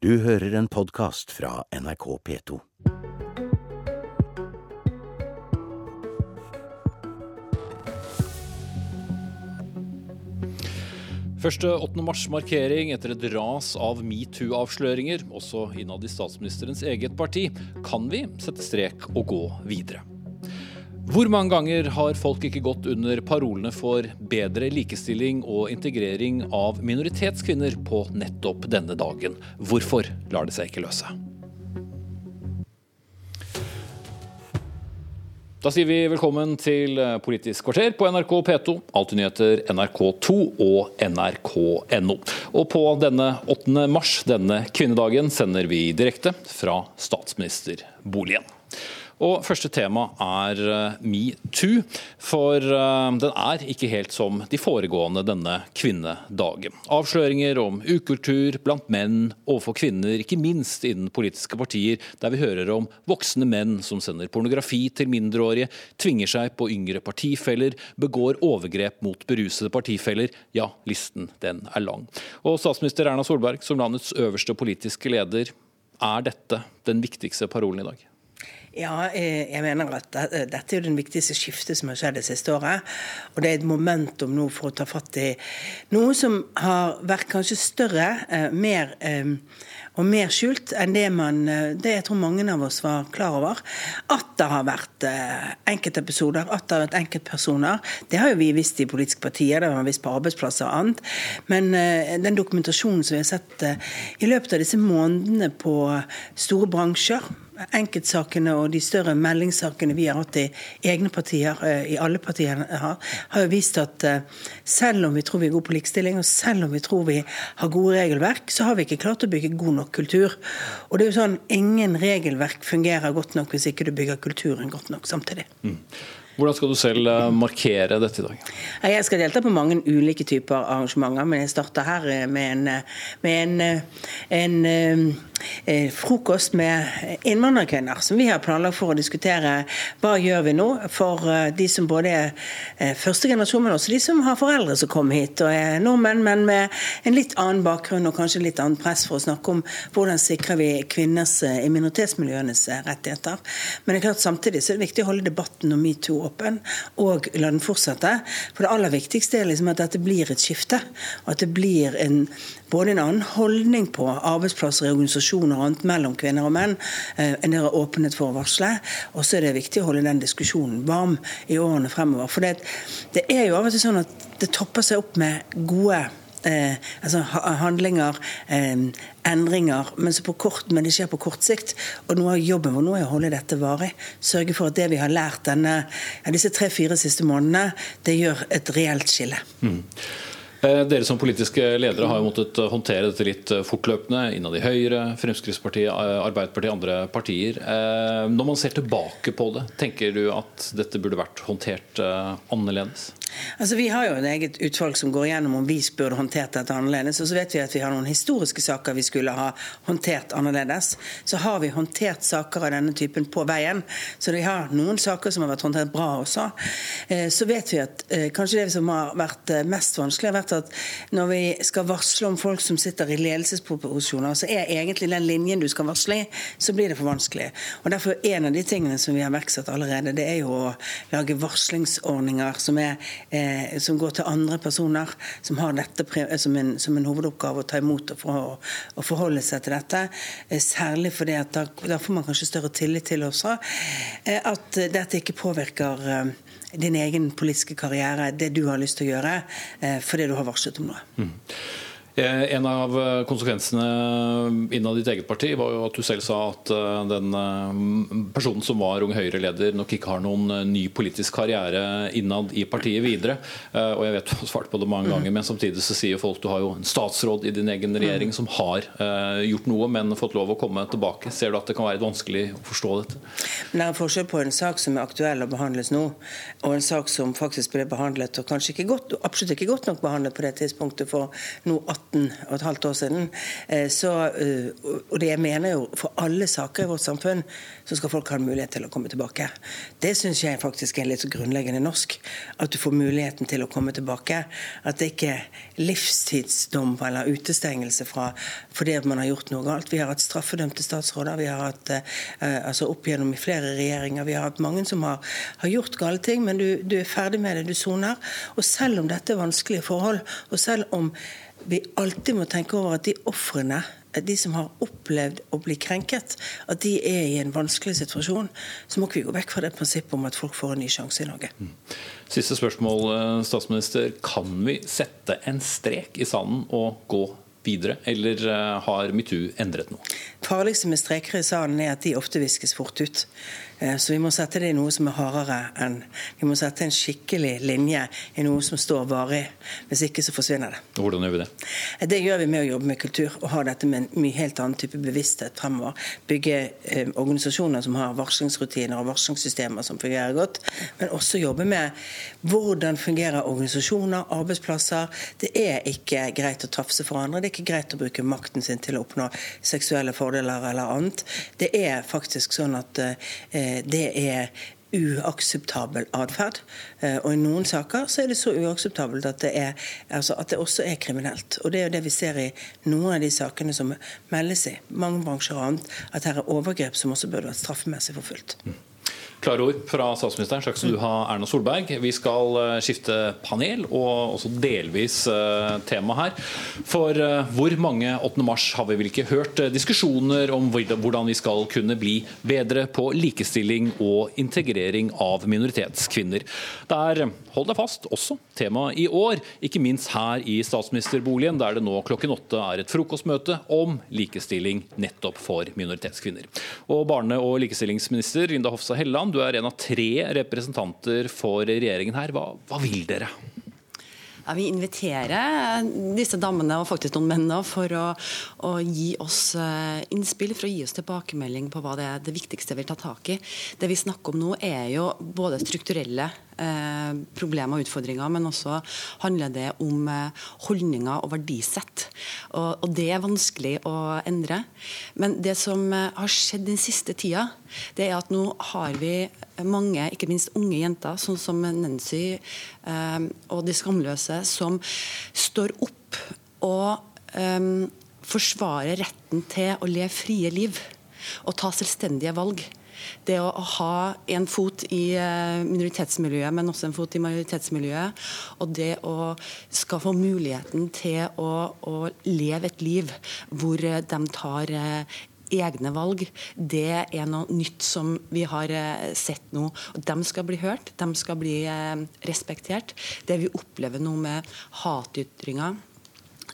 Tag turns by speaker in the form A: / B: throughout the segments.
A: Du hører en podkast fra NRK P2.
B: Første 8. mars-markering etter et ras av metoo-avsløringer, også innad i statsministerens eget parti. Kan vi sette strek og gå videre? Hvor mange ganger har folk ikke gått under parolene for bedre likestilling og integrering av minoritetskvinner på nettopp denne dagen? Hvorfor lar det seg ikke løse? Da sier vi velkommen til Politisk kvarter på NRK P2, Alltid nyheter, NRK2 og nrk.no. Og på denne 8. mars, denne kvinnedagen, sender vi direkte fra statsministerboligen. Og Første tema er eh, metoo. For eh, den er ikke helt som de foregående denne kvinnedagen. Avsløringer om ukultur blant menn overfor kvinner, ikke minst innen politiske partier, der vi hører om voksne menn som sender pornografi til mindreårige, tvinger seg på yngre partifeller, begår overgrep mot berusede partifeller. Ja, listen den er lang. Og statsminister Erna Solberg, som landets øverste politiske leder, er dette den viktigste parolen i dag?
C: Ja, eh, jeg mener at dette er den viktigste skiftet som har skjedd det siste året. Og det er et momentum nå for å ta fatt i noe som har vært kanskje større, eh, mer eh, og mer skjult enn det man det jeg tror mange av oss var klar over. At det har vært enkeltepisoder, at det har vært enkeltpersoner. Det har jo vi visst i politiske partier, det har vi visst på arbeidsplasser og annet. Men den dokumentasjonen som vi har sett i løpet av disse månedene på store bransjer enkeltsakene og de større meldingssakene vi har hatt i egne partier, eh, i alle partiene har, har jo vist at eh, selv om vi tror vi er gode på likestilling, og selv om vi tror vi har gode regelverk, så har vi ikke klart å bygge god nok kultur. Og det er jo sånn, Ingen regelverk fungerer godt nok hvis ikke du bygger kulturen godt nok samtidig. Mm.
B: Hvordan skal du selv eh, markere dette i dag?
C: Jeg skal delta på mange ulike typer arrangementer, men jeg starter her med en, med en, en, frokost med innvandrerkvinner, som vi har planlagt for å diskutere hva gjør vi nå for eh, de som både er eh, første generasjon, men også de som har foreldre som kom hit og er nordmenn, men med en litt annen bakgrunn og kanskje litt annen press for å snakke om hvordan sikrer vi kvinners i minoritetsmiljøenes rettigheter. Men det er klart samtidig så er det viktig å holde debatten om metoo åpen, og la den fortsette. For det aller viktigste er liksom at dette blir et skifte. Og at det blir en, både en annen holdning på arbeidsplasser, i organisasjoner og annet mellom kvinner og menn eh, enn dere har åpnet for å varsle. Og så er det viktig å holde den diskusjonen varm i årene fremover. For det, det er jo av og til sånn at det topper seg opp med gode eh, altså handlinger, eh, endringer, men, kort, men, det skjer på kort sikt. Og noe av jobben vår nå er å holde dette varig. Sørge for at det vi har lært denne, disse tre-fire siste månedene, det gjør et reelt skille. Mm.
B: Eh, dere som politiske ledere har jo måttet håndtere dette litt fortløpende innad i Høyre, Fremskrittspartiet, Arbeiderpartiet, andre partier. Eh, når man ser tilbake på det, tenker du at dette burde vært håndtert eh, annerledes?
C: Altså, Vi har jo en eget utvalg som går igjennom om vi burde håndtert dette annerledes. Og så vet vi at vi har noen historiske saker vi skulle ha håndtert annerledes. Så har vi håndtert saker av denne typen på veien. Så vi har noen saker som har vært håndtert bra også. Eh, så vet vi at eh, kanskje det som har vært eh, mest vanskelig, har vært at når vi skal varsle om folk som sitter i ledelsesproposisjoner, så er egentlig den linjen du skal varsle i, så blir det for vanskelig. Og Derfor en av de tingene som vi har iverksatt allerede, det er jo å lage varslingsordninger som er eh, som går til andre personer som har dette som en, som en hovedoppgave å ta imot og, for, og, forholde seg til dette. Eh, særlig fordi at da, da, får man kanskje større tillit til også eh, at dette ikke påvirker eh, din egen politiske karriere, det du har lyst til å gjøre, for fordi du har varslet om noe. Mm.
B: Eh, en av eh, konsekvensene innad ditt eget parti var jo at du selv sa at eh, den personen som var Ung Høyre-leder, nok ikke har noen ny politisk karriere innad i partiet videre. Og jeg vet du har svart på det mange mm. ganger, men samtidig så sier folk du har jo en statsråd i din egen regjering mm. som har gjort noe, men fått lov å komme tilbake. Ser du at det kan være vanskelig å forstå dette?
C: Men Det er forskjell på en sak som er aktuell og behandles nå, og en sak som faktisk ble behandlet, og kanskje ikke godt, absolutt ikke godt nok behandlet på det tidspunktet for nå 18 og et halvt år siden. Eh, så, og det jeg mener jo, For alle saker i vårt samfunn så skal folk ha en mulighet til å komme tilbake. Det syns jeg faktisk er litt grunnleggende norsk. At du får muligheten til å komme tilbake. At det ikke er livstidsdom eller utestengelse fra fordi man har gjort noe galt. Vi har hatt straffedømte statsråder. vi har hatt altså opp gjennom flere regjeringer. Vi har hatt mange som har, har gjort gale ting, men du, du er ferdig med det, du soner. Og selv om dette er vanskelige forhold, og selv om vi alltid må tenke over at de ofrene de som har opplevd å bli krenket, at de er i en vanskelig situasjon, så må ikke vi gå vekk fra det prinsippet om at folk får en ny sjanse i Norge. Mm.
B: Siste spørsmål, eh, statsminister. Kan vi sette en strek i sanden og gå videre, eller eh, har metoo endret noe?
C: Det farligste med streker i sanden er at de ofte viskes fort ut. Eh, så vi må sette det i noe som er hardere enn Vi må sette en skikkelig linje i noe som står varig. Hvis ikke så forsvinner det.
B: Hvordan gjør vi det?
C: Eh, det gjør vi med å jobbe med kultur og ha dette med en mye helt annen type bevissthet fremover. Bygge eh, organisasjoner som har varslingsrutiner og varslingssystemer som fungerer godt. Men også jobbe med hvordan fungerer organisasjoner, arbeidsplasser. Det er ikke greit å tafse for andre. Det er ikke greit å bruke makten sin til å oppnå seksuelle fordeler eller annet. Det er faktisk sånn at eh, det er uakseptabel atferd. Eh, og i noen saker så er det så uakseptabelt at det, er, altså at det også er kriminelt. Og det er jo det vi ser i noen av de sakene som meldes i mange bransjer og annet, at her er overgrep som også burde vært straffemessig forfulgt.
B: Klare ord fra statsministeren. Takk skal du ha, Erna Solberg. Vi skal eh, skifte panel og også delvis eh, tema her. For eh, hvor mange 8. mars har vi vel ikke hørt diskusjoner om hvordan vi skal kunne bli bedre på likestilling og integrering av minoritetskvinner. Det er, hold deg fast, også tema i år. Ikke minst her i statsministerboligen, der det nå klokken åtte er et frokostmøte om likestilling nettopp for minoritetskvinner. Og barne- og likestillingsminister Linda Hofstad Helleland du er en av tre representanter for regjeringen her. Hva, hva vil dere?
D: Ja, vi inviterer disse damene og faktisk noen menn for å, å, gi oss eh, innspill, for å gi oss tilbakemelding på hva det er det viktigste vi vil ta tak i. Det vi snakker om nå er jo både strukturelle eh, problemer og utfordringer, men også handler det om eh, holdninger og verdisett. Og, og, det er vanskelig å endre. Men det som eh, har skjedd den siste tida, det er at nå har vi mange, ikke minst unge jenter, sånn som Nancy og de skamløse, som står opp og forsvarer retten til å leve frie liv og ta selvstendige valg det å ha en fot i eh, minoritetsmiljøet, men også en fot i majoritetsmiljøet, og det å skal få muligheten til å, å leve et liv hvor eh, de tar eh, egne valg, det er noe nytt som vi har sett nå. De skal bli hørt, de skal bli respektert. Det vi opplever nå med hatytringer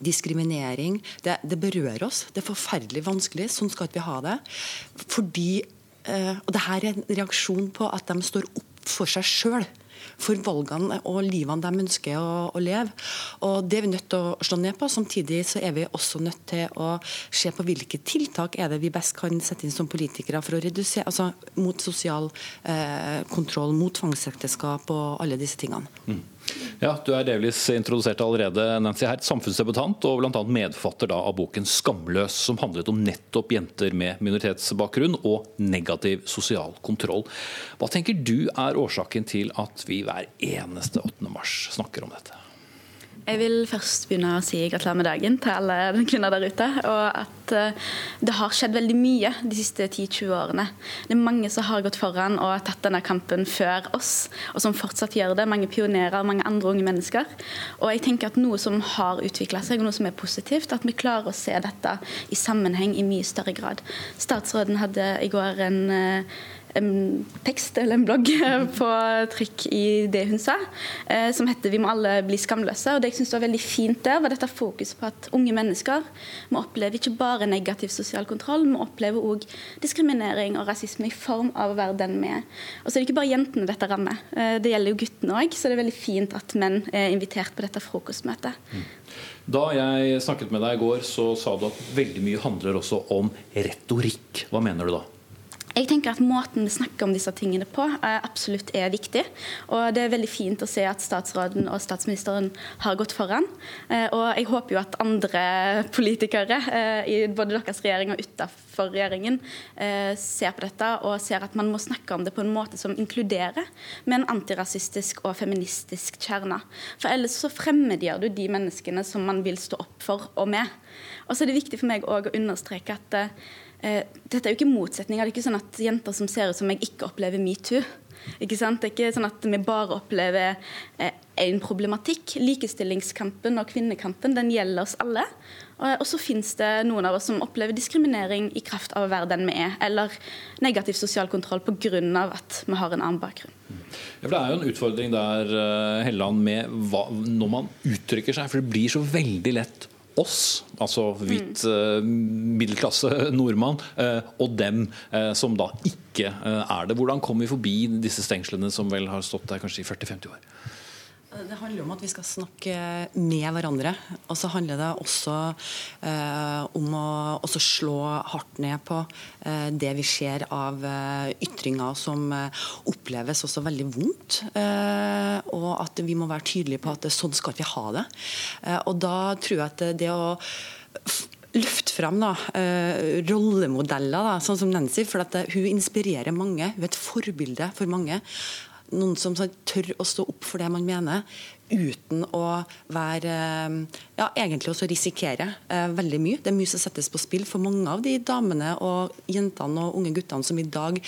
D: diskriminering. Det, det, berører oss. Det er forferdelig vanskelig. Sånn skal ikke vi ha det. Fordi Eh, og det her er en reaksjon på at de står opp for seg sjøl. For valgene og livene de ønsker å, å, leve. Og Det er vi nødt til å slå ned på. Samtidig så er vi også nødt til å se på hvilke tiltak er det vi best kan sette inn som politikere for å redusere, altså mot sosial eh, kontroll, mot tvangsekteskap og alle disse tingene. Mm.
B: Ja, Du er delvis introdusert allerede, Nancy Hert, samfunnsdebutant og bl.a. medforfatter av boken 'Skamløs', som handlet om nettopp jenter med minoritetsbakgrunn og negativ sosial kontroll. Hva tenker du er årsaken til at vi hver eneste 8. mars snakker om dette?
E: Jeg vil først begynne å si gratulerer med dagen til alle kvinner der ute. Og at eh, det har skjedd veldig mye de siste 10-20 årene. Det er mange som har gått foran og tatt denne kampen før oss, og som fortsatt gjør det. Mange pionerer, mange andre unge mennesker. Og jeg tenker at noe som har utvikla seg, og noe som er positivt, at vi klarer å se dette i sammenheng i mye større grad. Statsråden hadde i går en eh, en tekst eller en blogg på trykk i det hun sa, eh, som heter 'Vi må alle bli skamløse'. Og Det jeg synes var veldig fint der, var dette fokuset på at unge mennesker må oppleve ikke bare negativ sosial kontroll, men oppleve òg diskriminering og rasisme i form av å være den vi er. Og så er det ikke bare jentene dette rammer, eh, det gjelder jo guttene òg. Så det er veldig fint at menn er invitert på dette frokostmøtet. Mm.
B: Da jeg snakket med deg i går, så sa du at veldig mye handler også om retorikk. Hva mener du da?
E: Jeg tenker at Måten vi snakker om disse tingene på, absolutt er viktig. Og Det er veldig fint å se at statsråden og statsministeren har gått foran. Eh, og Jeg håper jo at andre politikere eh, i både deres regjering og utenfor regjeringen eh, ser på dette og ser at man må snakke om det på en måte som inkluderer, med en antirasistisk og feministisk kjerne. For ellers så fremmedgjør du de menneskene som man vil stå opp for og med. Og så er det viktig for meg å understreke at eh, dette er jo ikke motsetninger. Det er ikke sånn at jenter som ser ut som meg, ikke opplever metoo. Ikke sant? Det er ikke sånn at vi bare opplever én eh, problematikk. Likestillingskampen og kvinnekampen den gjelder oss alle. Og så finnes det noen av oss som opplever diskriminering i kraft av å være den vi er, eller negativ sosial kontroll pga. at vi har en annen bakgrunn.
B: Ja, for Det er jo en utfordring der eh, Helland, med hva, når man uttrykker seg. For det blir så veldig lett oss, altså hvit uh, middelklasse nordmann, uh, og dem uh, som da ikke er det. Hvordan kom vi forbi disse stengslene som vel har stått der kanskje i 40-50 år?
D: Det handler om at vi skal snakke med hverandre. Og så handler det også eh, om å slå hardt ned på eh, det vi ser av eh, ytringer som eh, oppleves også veldig vondt. Eh, og at vi må være tydelige på at sånn skal vi ha det. Eh, og da tror jeg at det å løfte fram da, rollemodeller, da, sånn som Nancy. For at hun inspirerer mange. Hun er et forbilde for mange noen som tør å stå opp for det man mener, uten å være Ja, egentlig også risikere eh, veldig mye. Det er mye som settes på spill for mange av de damene og jentene og unge guttene som i dag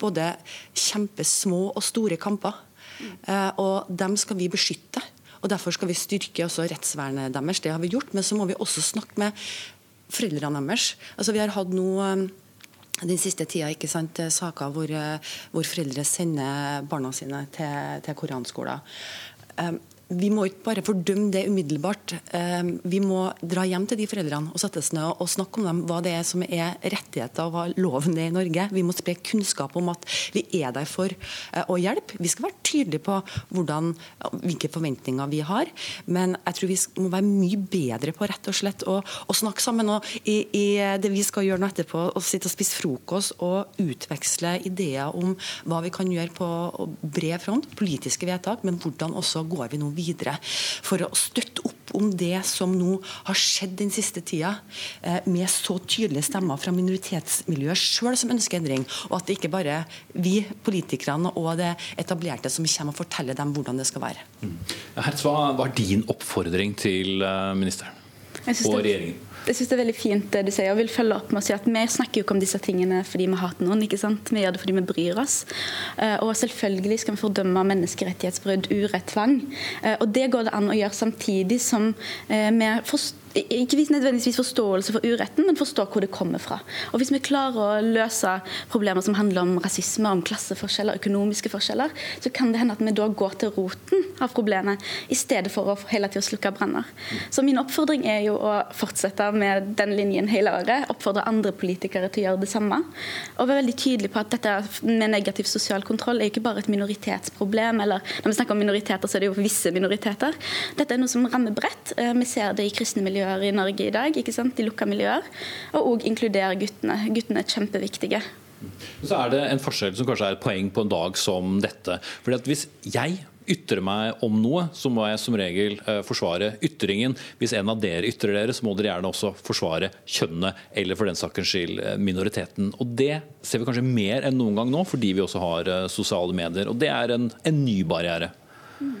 D: både kjemper små og store kamper. Eh, og dem skal vi beskytte. Og Derfor skal vi styrke også rettsvernet deres. Det har vi gjort. Men så må vi også snakke med foreldrene deres. Altså Vi har hatt noe den siste tida ikke sant, saker hvor, eh, hvor foreldre sender barna sine til, til koranskoler. Vi må ikke bare fordømme det umiddelbart. Ehm, vi må dra hjem til de foreldrene og sette oss ned og snakke om dem, hva det er som er rettigheter og hva loven er i Norge. Vi må spre kunnskap om at vi er der for eh, å hjelpe. Vi skal være tydelige på hvordan, hvilke forventninger vi har, men jeg tror vi må være mye bedre på rett og slett å, å snakke sammen. Og i, i, det vi skal gjøre nå etterpå, å sitte og spise frokost og utveksle ideer om hva vi kan gjøre på bred front, politiske vedtak, men hvordan også går vi nå videre videre for å støtte opp om det som nå har skjedd den siste tida, eh, med så tydelige stemmer fra minoritetsmiljøet sjøl som ønsker endring, og at det ikke bare vi politikerne og det etablerte som kommer og forteller dem hvordan det skal være. Mm.
B: Hertz, hva var din oppfordring til eh, ministeren og regjeringen?
E: Jeg synes det er veldig fint det du sier, og vil følge opp med å si at vi snakker jo ikke om disse tingene fordi vi hater noen. ikke sant? Vi gjør det fordi vi bryr oss. Eh, og selvfølgelig skal vi fordømme menneskerettighetsbrudd, urett, tvang. Eh, og det går det an å gjøre samtidig som eh, vi forstår ikke nødvendigvis forståelse for uretten, men forstå hvor det kommer fra. Og Hvis vi klarer å løse problemer som handler om rasisme, om klasseforskjeller, økonomiske forskjeller, så kan det hende at vi da går til roten av problemet, i stedet for å hele tida slukke branner. Så min oppfordring er jo å fortsette med den linjen hele året. Oppfordre andre politikere til å gjøre det samme. Og være veldig tydelig på at dette med negativ sosial kontroll er ikke bare et minoritetsproblem. eller Når vi snakker om minoriteter, så er det jo visse minoriteter. Dette er noe som rammer bredt. Eh, vi ser det i kristne miljøer i Norge i dag, ikke sant? de lukka miljøer. Og òg inkludere guttene. Guttene er kjempeviktige.
B: Så er det en forskjell som kanskje er et poeng på en dag som dette. Fordi at Hvis jeg ytrer meg om noe, så må jeg som regel eh, forsvare ytringen. Hvis en av dere ytrer dere, så må dere gjerne også forsvare kjønnet, eller for den sakens skyld eh, minoriteten. Og Det ser vi kanskje mer enn noen gang nå, fordi vi også har eh, sosiale medier. Og Det er en, en ny barriere.
E: Mm.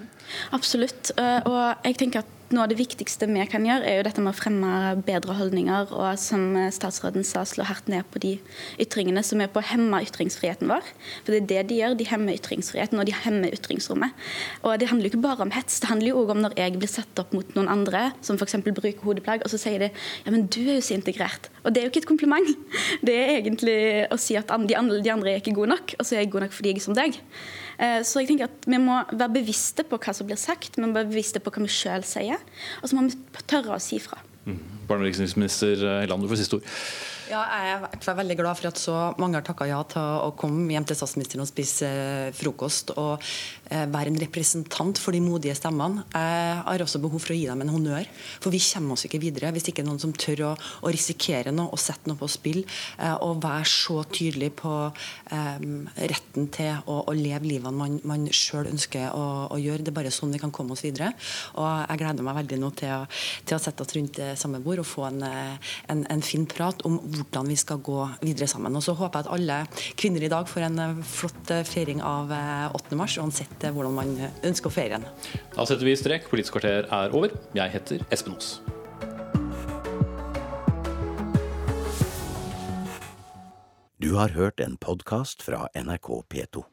E: Absolutt. Og jeg tenker at noe av det viktigste vi kan gjøre, er jo dette med å fremme bedre holdninger, og som statsråden sa, slå hardt ned på de ytringene som er på å hemme ytringsfriheten vår. For det er det de gjør, de hemmer ytringsfriheten, og de hemmer ytringsrommet. Og det handler jo ikke bare om hets, det handler jo òg om når jeg blir satt opp mot noen andre, som f.eks. bruker hodeplagg, og så sier de ja, men du er jo så integrert. Og det er jo ikke et kompliment. Det er egentlig å si at de andre, er ikke gode nok, og så er jeg god nok fordi jeg er som deg. Eh, så jeg tenker at vi må være bevisste på hva som blir sagt, vi må være bevisste på hva vi sjøl sier, og så må vi tørre å si fra. Mm.
B: barne- og likestillingsminister Helland, du får siste ord.
D: Ja, jeg er veldig glad for at så mange har takka ja til å komme hjem til statsministeren og spise eh, frokost og eh, være en representant for de modige stemmene. Jeg har også behov for å gi dem en honnør, for vi kommer oss ikke videre hvis ikke noen som tør å, å risikere noe og sette noe på spill eh, og være så tydelig på um, retten til å, å leve livet man, man sjøl ønsker å, å, gjøre. Det er bare sånn vi kan komme oss videre. Og jeg gleder meg veldig nå til å, til å sette oss rundt samme bord og få en, en, en fin prat om hvordan vi skal gå videre sammen. Og så håper jeg at alle kvinner i dag får en eh, flott eh, feiring av 8. Eh, mars, uansett hvordan man ønsker å feire den.
B: Da setter vi strek. Politisk kvarter er over. Jeg heter Espen Aas.
A: Du har hørt en podkast fra NRK P2.